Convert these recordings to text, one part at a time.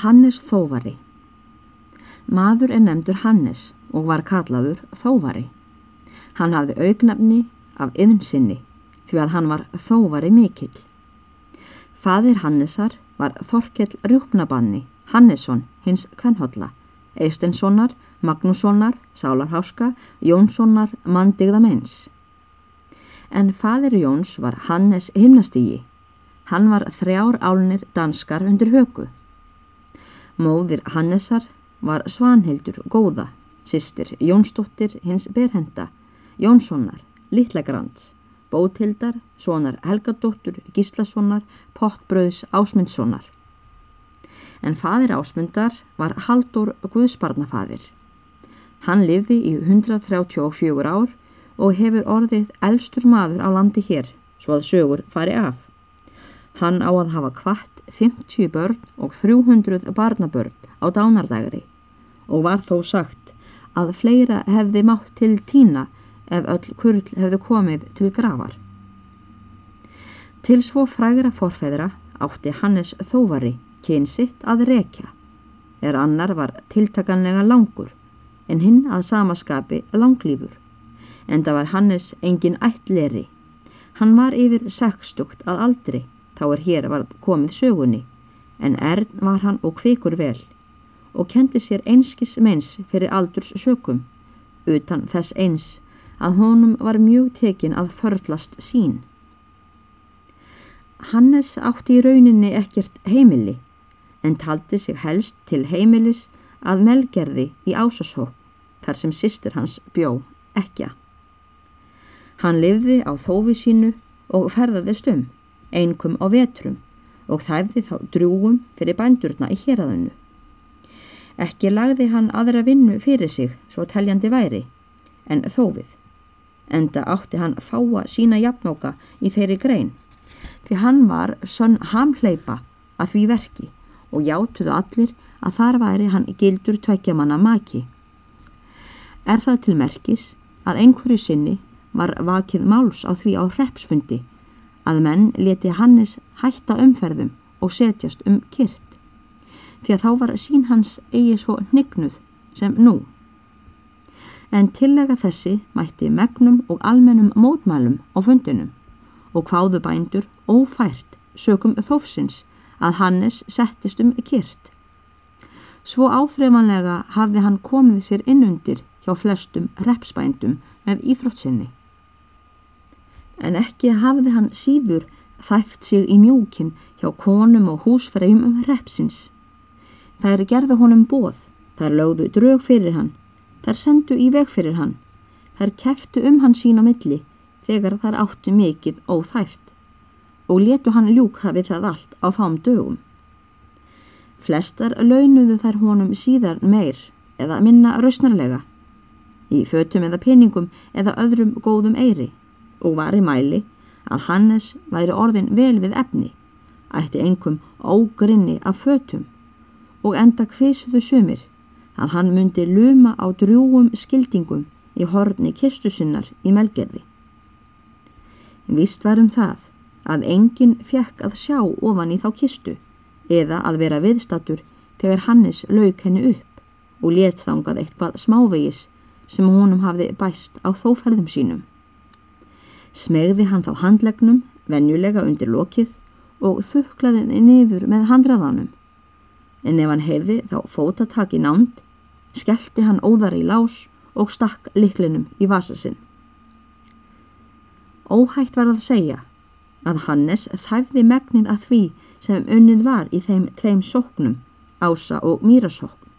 Hannes Þóvari Maður er nefndur Hannes og var kallaður Þóvari. Hann hafði augnafni af yðnsinni því að hann var Þóvari mikill. Fadir Hannesar var Þorkell Rjúpnabanni, Hannesson, hins Kvenholla, Eistenssonar, Magnússonar, Sálarháska, Jónssonar, Mandigða meins. En fadir Jóns var Hannes himnastígi. Hann var þrjár álnir danskar undir höku. Móðir Hannesar var Svanhildur góða, sýstir Jónsdóttir hins berhenda, Jónssonar, Littlegrands, Bótildar, sonar Helgadóttur, Gíslassonar, Pottbröðs Ásmundssonar. En fadir Ásmundar var Haldur Guðsbarnafadir. Hann lifi í 134 ár og hefur orðið elstur maður á landi hér, svo að sögur fari af. Hann á að hafa kvart 50 börn og 300 barnabörn á dánardægri og var þó sagt að fleira hefði mátt til tína ef öll kurl hefði komið til gravar. Til svo frægra forfeðra átti Hannes Þóvari kynsitt að rekja, er annar var tiltakanlega langur en hinn að samaskapi langlýfur, en það var Hannes engin ættleri. Hann var yfir sextugt að aldri þá er hér var komið sögunni, en erð var hann og kvikur vel og kendi sér einskis meins fyrir aldurs sökum, utan þess eins að honum var mjög tekin að förlast sín. Hannes átti í rauninni ekkert heimili, en taldi sig helst til heimilis að melgerði í ásasó, þar sem sýstir hans bjó ekja. Hann livði á þófi sínu og ferðaðist um einkum á vetrum og þæfði þá drúum fyrir bændurna í héræðinu. Ekki lagði hann aðra vinnu fyrir sig svo teljandi væri, en þófið. Enda átti hann fáa sína jafnóka í þeirri grein, því hann var sönn hamhleipa að því verki og játuðu allir að þar væri hann gildur tveggjamanna maki. Er það til merkis að einhverju sinni var vakið máls á því á hrepsfundi að menn leti Hannes hætta umferðum og setjast um kyrt því að þá var sín hans eigi svo hnignuð sem nú. En tillega þessi mætti megnum og almennum mótmælum á fundinum og hváðu bændur ófært sökum þófsins að Hannes settist um kyrt. Svo áþreifanlega hafði hann komið sér innundir hjá flestum repsbændum með íþróttsinni en ekki hafði hann síður þæft sig í mjókin hjá konum og húsfreyjum um repsins. Það er gerða honum bóð, þar lögðu drög fyrir hann, þar sendu í veg fyrir hann, þar keftu um hann sín á milli þegar þar áttu mikið óþæft og letu hann ljúka við það allt á fám dögum. Flestar launuðu þær honum síðar meir eða minna rausnarlega, í fötum eða peningum eða öðrum góðum eiri og var í mæli að Hannes væri orðin vel við efni, ætti einhverjum ógrinni af fötum og enda hvisuðu sumir að hann myndi luma á drjúum skildingum í horni kistu sinnar í melgerði. Vist varum það að enginn fekk að sjá ofan í þá kistu eða að vera viðstatur þegar Hannes lauk henni upp og let þangað eitthvað smávegis sem honum hafði bæst á þóferðum sínum smegði hann þá handlegnum, venjulega undir lokið og þuklaði niður með handraðanum. En ef hann heyrði þá fótatak í nánd, skellti hann óðar í lás og stakk liklinum í vasa sinn. Óhægt var að segja að Hannes þæfði megnið að því sem unnið var í þeim tveim sóknum, ása og mýrasókn,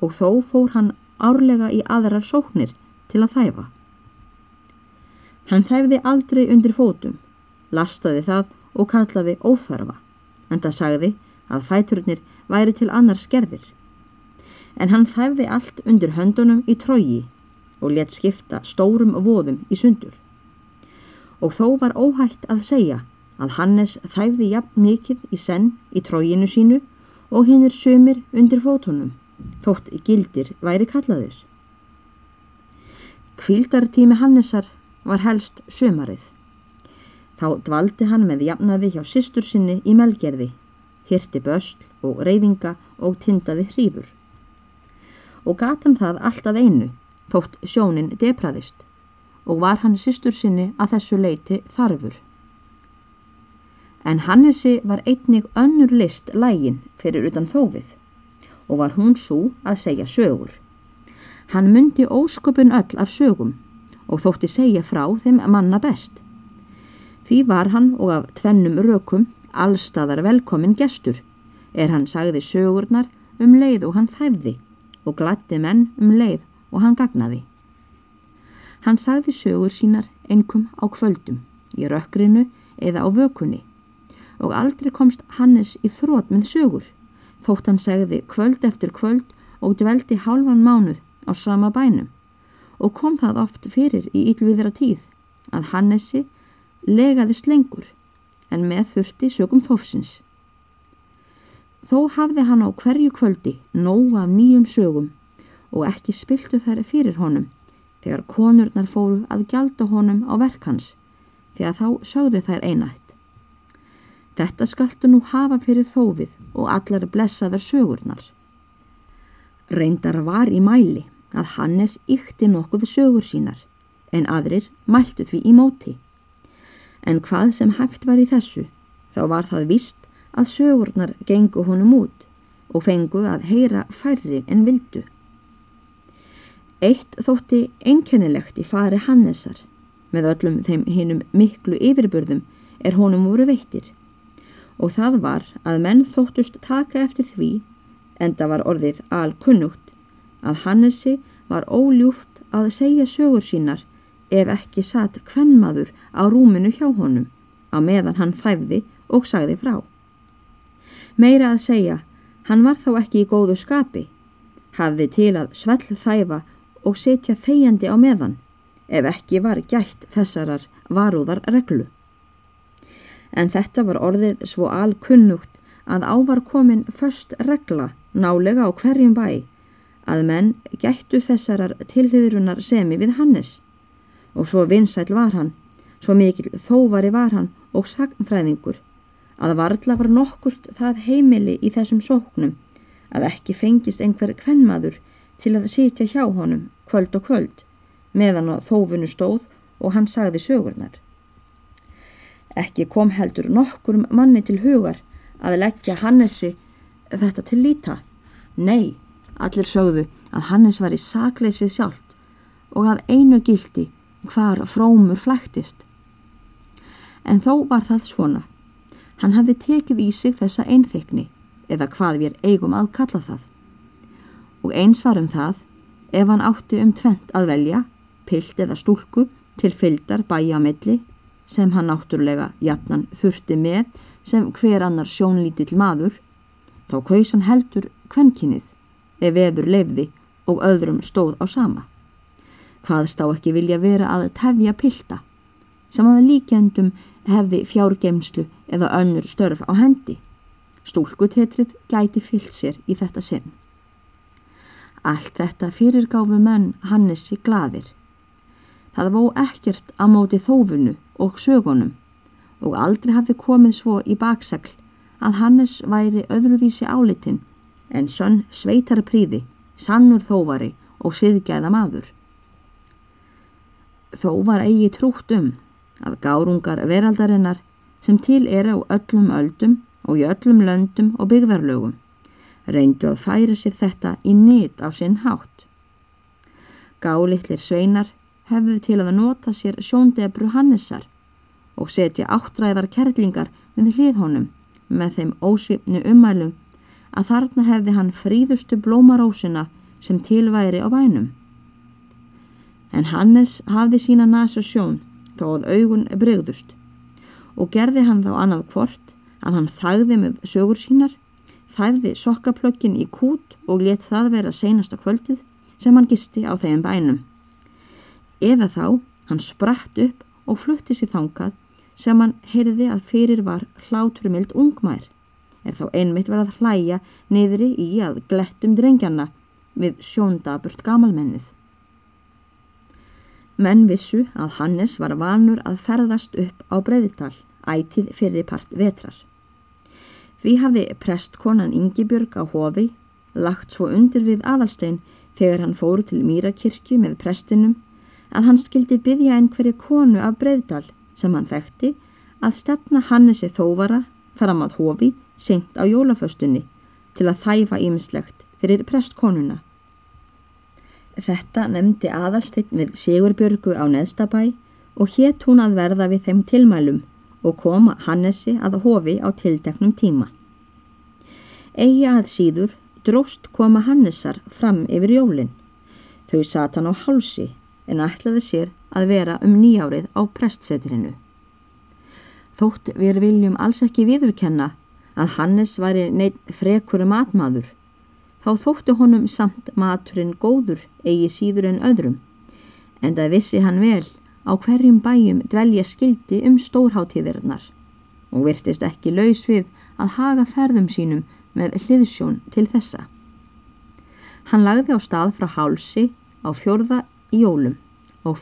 og þó fór hann árlega í aðrar sóknir til að þæfa. Hann þæfði aldrei undir fótum, lastaði það og kallaði óþarfa, en það sagði að fæturnir væri til annars skerðir. En hann þæfði allt undir höndunum í trógi og let skipta stórum voðum í sundur. Og þó var óhætt að segja að Hannes þæfði jafn mikið í senn í tróginu sínu og hinn er sömur undir fótunum, þótt gildir væri kallaðir. Kvildartími Hannesar var helst sömarið. Þá dvaldi hann með jafnaði hjá sýstur sinni í melgerði, hirti bösl og reyfinga og tindaði hrífur. Og gatan það alltaf einu, þótt sjónin depraðist og var hann sýstur sinni að þessu leiti þarfur. En Hannesi var einnig önnur list lægin fyrir utan þófið og var hún svo að segja sögur. Hann myndi ósköpun öll af sögum og þótti segja frá þeim manna best. Því var hann og af tvennum rökum allstaðar velkomin gestur er hann sagði sögurnar um leið og hann þæfði og glætti menn um leið og hann gagnaði. Hann sagði sögur sínar einkum á kvöldum, í rökkrinu eða á vökunni og aldrei komst Hannes í þrótt með sögur þótt hann segði kvöld eftir kvöld og dveldi hálfan mánuð á sama bænum og kom það oft fyrir í yllviðra tíð að Hannesi legaðist lengur en með þurfti sögum þófsins. Þó hafði hann á hverju kvöldi nóga af nýjum sögum og ekki spiltu þær fyrir honum þegar konurnar fóru að gjalda honum á verk hans því að þá sögðu þær einætt. Þetta skaltu nú hafa fyrir þófið og allar blessaðar sögurnar. Reyndar var í mæli að Hannes ykti nokkuð sögur sínar en aðrir mæltu því í móti. En hvað sem hæft var í þessu þá var það vist að sögurnar gengu honum út og fengu að heyra færri en vildu. Eitt þótti einkennilegt í fari Hannesar með öllum þeim hinnum miklu yfirbörðum er honum voru veittir og það var að menn þóttust taka eftir því, enda var orðið alkunnugt, að Hannesi var óljúft að segja sögur sínar ef ekki satt kvennmaður á rúminu hjá honum, á meðan hann þæfði og sagði frá. Meira að segja, hann var þá ekki í góðu skapi, hafði til að svell þæfa og setja þegjandi á meðan, ef ekki var gætt þessarar varúðar reglu en þetta var orðið svo alkunnugt að ávar komin först regla nálega á hverjum bæ að menn gættu þessarar tilhiðrunar semi við Hannes og svo vinsæl var hann, svo mikil þóvari var hann og sagnfræðingur að varðla var nokkurt það heimili í þessum sóknum að ekki fengist einhver kvennmaður til að sitja hjá honum kvöld og kvöld meðan á þófunu stóð og hann sagði sögurnar. Ekki kom heldur nokkur manni til hugar að leggja Hannesi þetta til líta. Nei, allir sögðu að Hannes var í sakleysið sjálft og að einu gildi hvar frómur flæktist. En þó var það svona. Hann hafði tekið í sig þessa einþykni eða hvað við eigum að kalla það. Og eins var um það ef hann átti um tvent að velja, pilt eða stúlku til fyldar bæja á milli sem hann náttúrulega jafnan þurfti með sem hver annar sjónlítill maður, þá kaus hann heldur kvenkinnið ef veður lefði og öðrum stóð á sama. Hvaðst á ekki vilja vera að tefja pilda, sem að líkjendum hefði fjárgemslu eða önnur störf á hendi. Stúlkutetrið gæti fyllt sér í þetta sinn. Allt þetta fyrirgáfu menn Hannesi gladir. Það vó ekkert að móti þófunu og sögunum og aldrei hafði komið svo í baksakl að Hannes væri öðruvísi álitinn en sönn sveitar príði, sannur þóvari og siðgæða maður. Þó var eigi trútt um að gárungar veraldarinnar sem til er á öllum öldum og í öllum löndum og byggðarlögum reyndu að færa sér þetta í nýtt á sinn hátt. Gálitlir sveinar hefðu til að nota sér sjóndebru Hannesar og setja áttræðar kerlingar við hlið honum með þeim ósvipnu umælum að þarna hefði hann fríðustu blómarósina sem tilværi á bænum. En Hannes hafði sína næsa sjón þó að augun bregðust og gerði hann þá annað hvort að hann þægði með sögur sínar, þægði sokkaplökin í kút og let það vera seinasta kvöldið sem hann gisti á þeim bænum eða þá hann spratt upp og flutti sér þangað sem hann heyrði að fyrir var hláturumild ungmær, er þá einmitt verið að hlæja niðri í að glettum drengjana við sjóndaburt gamalmennið. Menn vissu að Hannes var vanur að ferðast upp á breyðital ætið fyrir part vetrar. Því hafði prestkonan Ingibjörg á hofi lagt svo undir við aðalstein þegar hann fóru til Mýrakirkju með prestinum að hann skildi byggja einhverju konu af breyðdal sem hann þekkti að stefna Hannesi þóvara fram að hofi seint á jólaföstunni til að þæfa ímislegt fyrir prestkonuna. Þetta nefndi aðalsteinn við Sigurbjörgu á neðstabæ og hétt hún að verða við þeim tilmælum og koma Hannesi að hofi á tildeknum tíma. Egi að síður dróst koma Hannesar fram yfir jólinn. Þau sat hann á hálsi en ætlaði sér að vera um nýjárið á prestsetrinu. Þótt við viljum alls ekki viðurkenna að Hannes væri neitt frekur matmaður. Þá þóttu honum samt maturinn góður eigi síður en öðrum. En það vissi hann vel á hverjum bæjum dvelja skildi um stórháttíðirnar og virtist ekki laus við að haga ferðum sínum með hliðsjón til þessa. Hann lagði á stað frá hálsi á fjörða í jólum og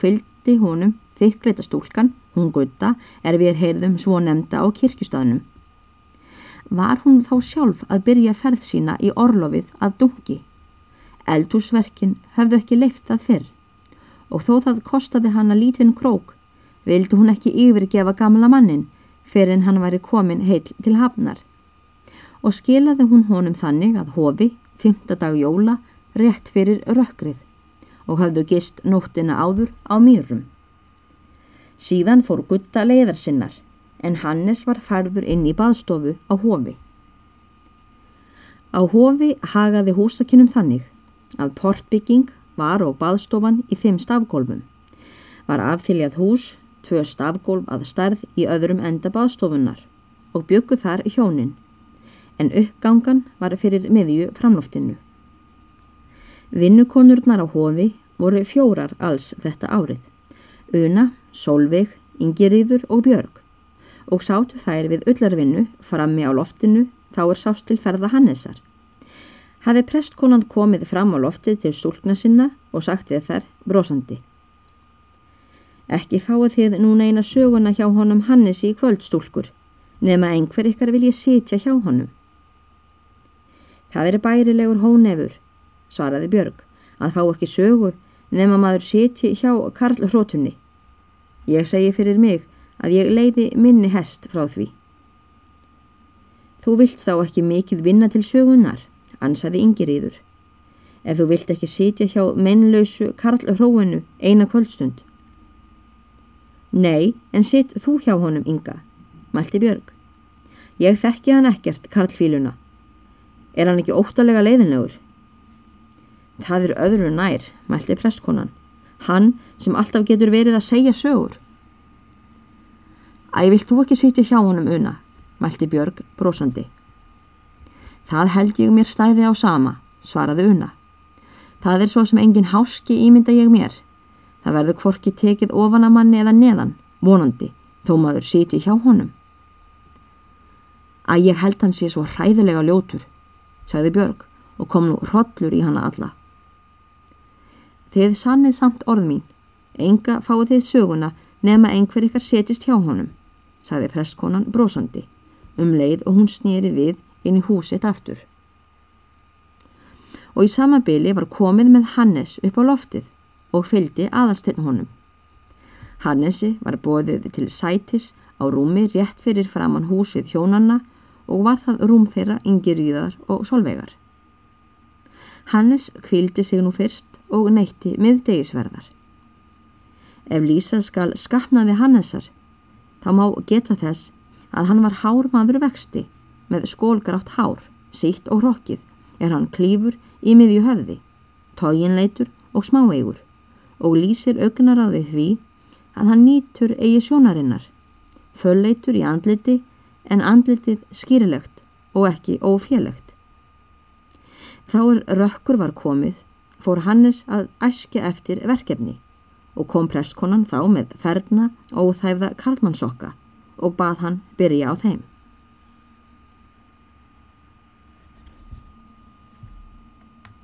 fylgdi honum þykleita stúlkan, hún gutta, er við heyrðum svo nefnda á kirkjustaðnum. Var hún þá sjálf að byrja ferð sína í orlofið að dungi? Eldhúsverkin höfðu ekki leift það fyrr og þó það kostaði hann að lítinn krók, vildi hún ekki yfirgefa gamla mannin fyrir en hann væri komin heil til hafnar. Og skilaði hún honum þannig að hofi, fymtadag jóla, rétt fyrir rökkrið og hafðu gist nóttina áður á mýrum. Síðan fór gutta leiðar sinnar en Hannes var færður inn í baðstofu á hofi. Á hofi hagaði húsakinnum þannig að portbygging var og baðstofan í fimm stafgólfum. Var afþiljað hús, tvö stafgólf að starð í öðrum enda baðstofunar og bygguð þar hjónin, en uppgangan var fyrir miðju framloftinu. Vinnukonurnar á hofi voru fjórar alls þetta árið, Una, Solveig, Ingiríður og Björg og sátu þær við öllarvinnu frammi á loftinu þá er sást til ferða Hannesar hafði prestkonan komið fram á loftið til stúlkna sinna og sagt við þær brosandi. Ekki fáið þið núna eina söguna hjá honum Hannesi í kvöldstúlkur, nema einhver ykkar vil ég sitja hjá honum. Það er bærilegur hónefur, svaraði Björg, að fá ekki sögu nema maður sitji hjá Karl Hrótunni. Ég segi fyrir mig að ég leiði minni hest frá því. Þú vilt þá ekki mikið vinna til sögunar, ansaði Ingiríður. Ef þú vilt ekki sitja hjá mennlausu Karl Hróinu eina kvöldstund. Nei, en sitt þú hjá honum, Inga, mælti Björg. Ég þekki hann ekkert, Karl Fíluna. Er hann ekki óttalega leiðinlegur? Það er öðru nær, mælti prestkonan. Hann sem alltaf getur verið að segja sögur. Æ, vilt þú ekki sitja hjá honum, Una, mælti Björg brosandi. Það held ég mér stæði á sama, svaraði Una. Það er svo sem engin háski ímynda ég mér. Það verður kvorki tekið ofan að manni eða neðan, vonandi, þó maður siti hjá honum. Að ég held hann sé svo hræðilega ljótur, sagði Björg og kom nú hrodlur í hana alla. Þið sannið samt orð mín, enga fáið þið söguna nema einhver ykkar setist hjá honum, sagði prestkonan brosandi, um leið og hún snýri við inn í húsitt aftur. Og í samabili var komið með Hannes upp á loftið og fylgdi aðalstinn honum. Hannesi var bóðið til sætis á rúmi rétt fyrir framann húsið hjónanna og var það rúm þeirra yngirýðar og solvegar. Hannes kvildi sig nú fyrst og neytti miðdegisverðar. Ef Lísa skal skapnaði Hannesar, þá má geta þess að hann var hár maður vexti með skólgrátt hár, sítt og hrokkið er hann klífur í miðju höfði, tóginleitur og smáeigur og lýsir augnaráði því að hann nýtur eigi sjónarinnar, fölleitur í andliti en andlitið skýrilegt og ekki ófélegt. Þá er rökkur var komið, fór Hannes að æskja eftir verkefni og kom presskonan þá með ferna og þæfða karlmannsokka og bað hann byrja á þeim.